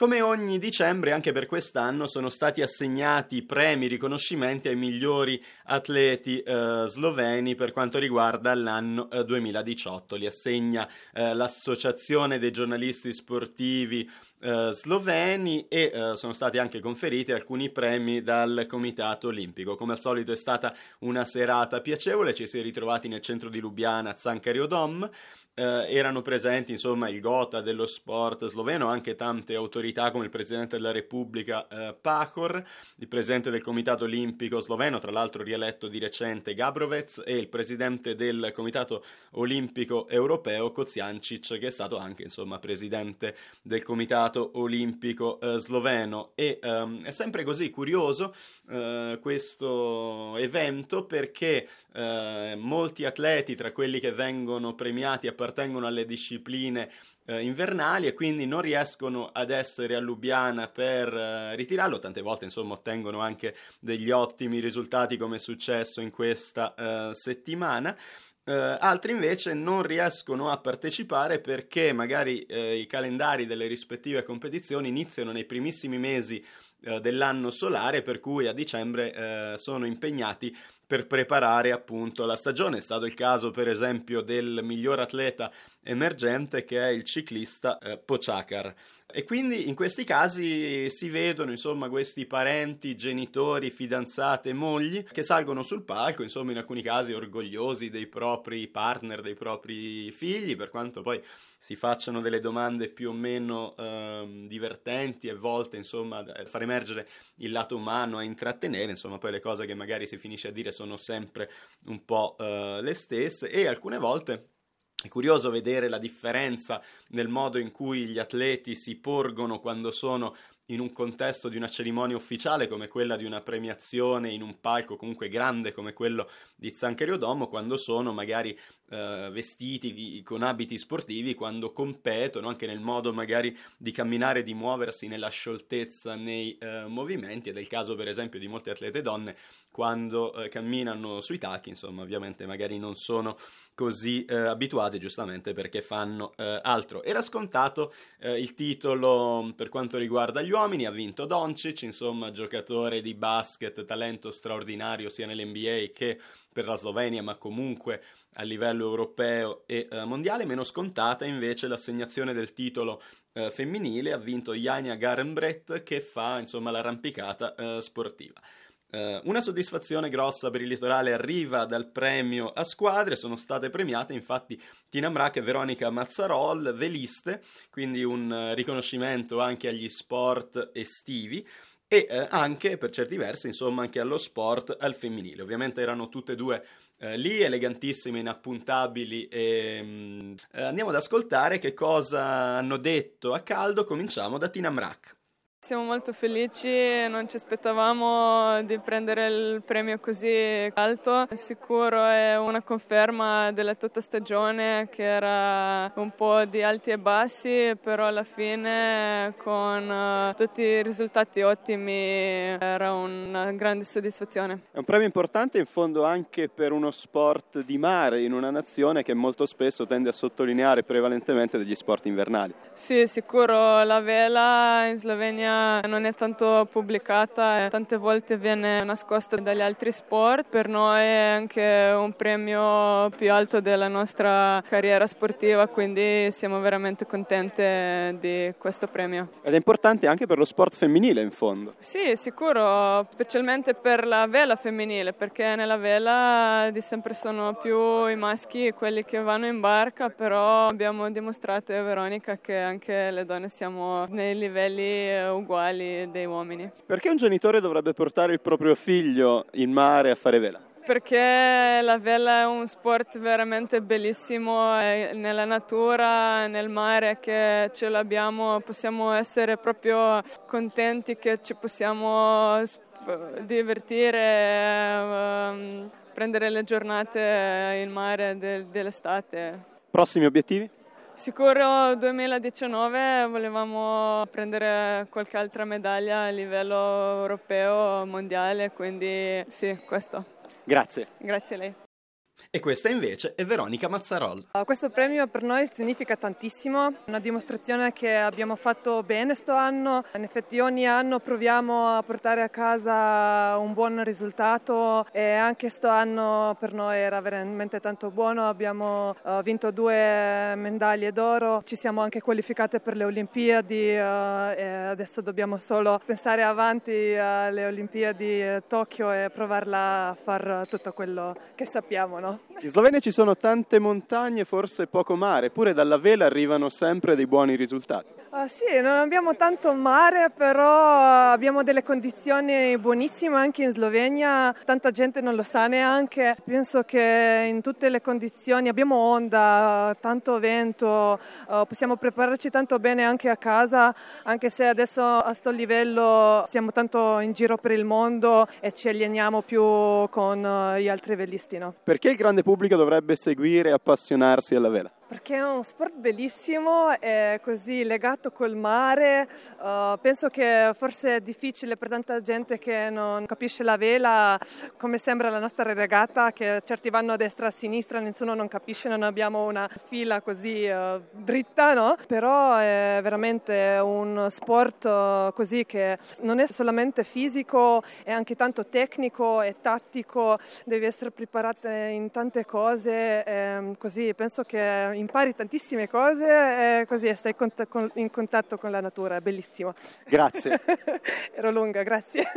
come ogni dicembre, anche per quest'anno sono stati assegnati premi, riconoscimenti ai migliori atleti eh, sloveni per quanto riguarda l'anno eh, 2018. Li assegna eh, l'Associazione dei giornalisti sportivi eh, sloveni e eh, sono stati anche conferiti alcuni premi dal Comitato Olimpico. Come al solito è stata una serata piacevole, ci si è ritrovati nel centro di Lubiana, Zancario Dom. Eh, erano presenti insomma il gota dello sport sloveno, anche tante autorità come il presidente della Repubblica eh, Pahor, il presidente del Comitato Olimpico sloveno, tra l'altro rieletto di recente Gabrovec, e il presidente del Comitato Olimpico Europeo Koziancic, che è stato anche insomma presidente del Comitato Olimpico eh, sloveno. E ehm, è sempre così curioso eh, questo evento perché eh, molti atleti, tra quelli che vengono premiati, appartengono alle discipline eh, invernali e quindi non riescono ad essere a Lubiana per eh, ritirarlo. Tante volte, insomma, ottengono anche degli ottimi risultati, come è successo in questa eh, settimana. Uh, altri invece non riescono a partecipare perché magari uh, i calendari delle rispettive competizioni iniziano nei primissimi mesi uh, dell'anno solare, per cui a dicembre sono impegnati per preparare appunto la stagione. È stato il caso, per esempio, del miglior atleta emergente che è il ciclista eh, Pochakar. E quindi in questi casi si vedono insomma questi parenti, genitori, fidanzate, mogli che salgono sul palco, insomma in alcuni casi orgogliosi dei propri partner, dei propri figli, per quanto poi si facciano delle domande più o meno ehm, divertenti e volte insomma a far emergere il lato umano, a intrattenere, insomma poi le cose che magari si finisce a dire sono sempre un po' eh, le stesse e alcune volte è curioso vedere la differenza nel modo in cui gli atleti si porgono quando sono in un contesto di una cerimonia ufficiale come quella di una premiazione in un palco comunque grande come quello di Zancario Domo, quando sono magari eh, vestiti con abiti sportivi, quando competono, anche nel modo magari di camminare, di muoversi nella scioltezza nei eh, movimenti, ed è il caso per esempio di molte atlete donne quando eh, camminano sui tacchi, insomma ovviamente magari non sono così eh, abituate giustamente perché fanno eh, altro. Era scontato eh, il titolo per quanto riguarda gli uomini, ha vinto Doncic, insomma giocatore di basket, talento straordinario sia nell'NBA che per la Slovenia, ma comunque a livello europeo e eh, mondiale. Meno scontata invece l'assegnazione del titolo eh, femminile, ha vinto Jania Garenbrett che fa insomma l'arrampicata eh, sportiva. Uh, una soddisfazione grossa per il litorale arriva dal premio a squadre, sono state premiate infatti Tina Mrac e Veronica Mazzarol, veliste, quindi un uh, riconoscimento anche agli sport estivi e uh, anche per certi versi insomma anche allo sport al femminile. Ovviamente erano tutte e due lì, elegantissime, inappuntabili e um, andiamo ad ascoltare che cosa hanno detto a caldo, cominciamo da Tina Mrac. Siamo molto felici, non ci aspettavamo di prendere il premio così alto. Sicuro è una conferma della tutta stagione che era un po' di alti e bassi, però alla fine con eh, tutti i risultati ottimi era una grande soddisfazione. È un premio importante in fondo anche per uno sport di mare in una nazione che molto spesso tende a sottolineare prevalentemente degli sport invernali. Sì, sicuro la vela in Slovenia non è tanto pubblicata e tante volte viene nascosta dagli altri sport. Per noi è anche un premio più alto della nostra carriera sportiva, quindi siamo veramente contenti di questo premio. Ed è importante anche per lo sport femminile in fondo. Sì, sicuro, specialmente per la vela femminile, perché nella vela di sempre sono più i maschi quelli che vanno in barca, però abbiamo dimostrato a Veronica che anche le donne siamo nei livelli uguali dei uomini. Perché un genitore dovrebbe portare il proprio figlio in mare a fare vela? Perché la vela è un sport veramente bellissimo, nella natura, nel mare che ce l'abbiamo, possiamo essere proprio contenti che ci possiamo divertire, um, prendere le giornate in mare dell'estate. Prossimi obiettivi? Sicuro 2019 volevamo prendere qualche altra medaglia a livello europeo, mondiale, quindi sì, questo. Grazie. Grazie a lei. E questa invece è Veronica Mazzarol. Uh, questo premio per noi significa tantissimo, una dimostrazione che abbiamo fatto bene sto anno. In effetti ogni anno proviamo a portare a casa un buon risultato e anche sto anno per noi era veramente tanto buono. Abbiamo uh, vinto due medaglie d'oro, ci siamo anche qualificate per le Olimpiadi uh, e adesso dobbiamo solo pensare avanti alle Olimpiadi Tokyo e provarla a fare tutto quello che sappiamo. No? In Slovenia ci sono tante montagne, forse poco mare, eppure dalla vela arrivano sempre dei buoni risultati. Uh, sì, non abbiamo tanto mare, però abbiamo delle condizioni buonissime anche in Slovenia, tanta gente non lo sa neanche. Penso che in tutte le condizioni abbiamo onda, tanto vento, uh, possiamo prepararci tanto bene anche a casa, anche se adesso a questo livello siamo tanto in giro per il mondo e ci alleniamo più con uh, gli altri velisti. No? Perché il grande pubblico dovrebbe seguire e appassionarsi alla vela? Perché è un sport bellissimo, è così legato col mare. Uh, penso che forse è difficile per tanta gente che non capisce la vela, come sembra la nostra regata, che certi vanno a destra e a sinistra, nessuno non capisce, non abbiamo una fila così uh, dritta, no? Però è veramente un sport uh, così che non è solamente fisico, è anche tanto tecnico e tattico, devi essere preparato in tante cose, e così penso che impari tantissime cose e così stai in contatto con la natura, è bellissimo. Grazie. Ero lunga, grazie.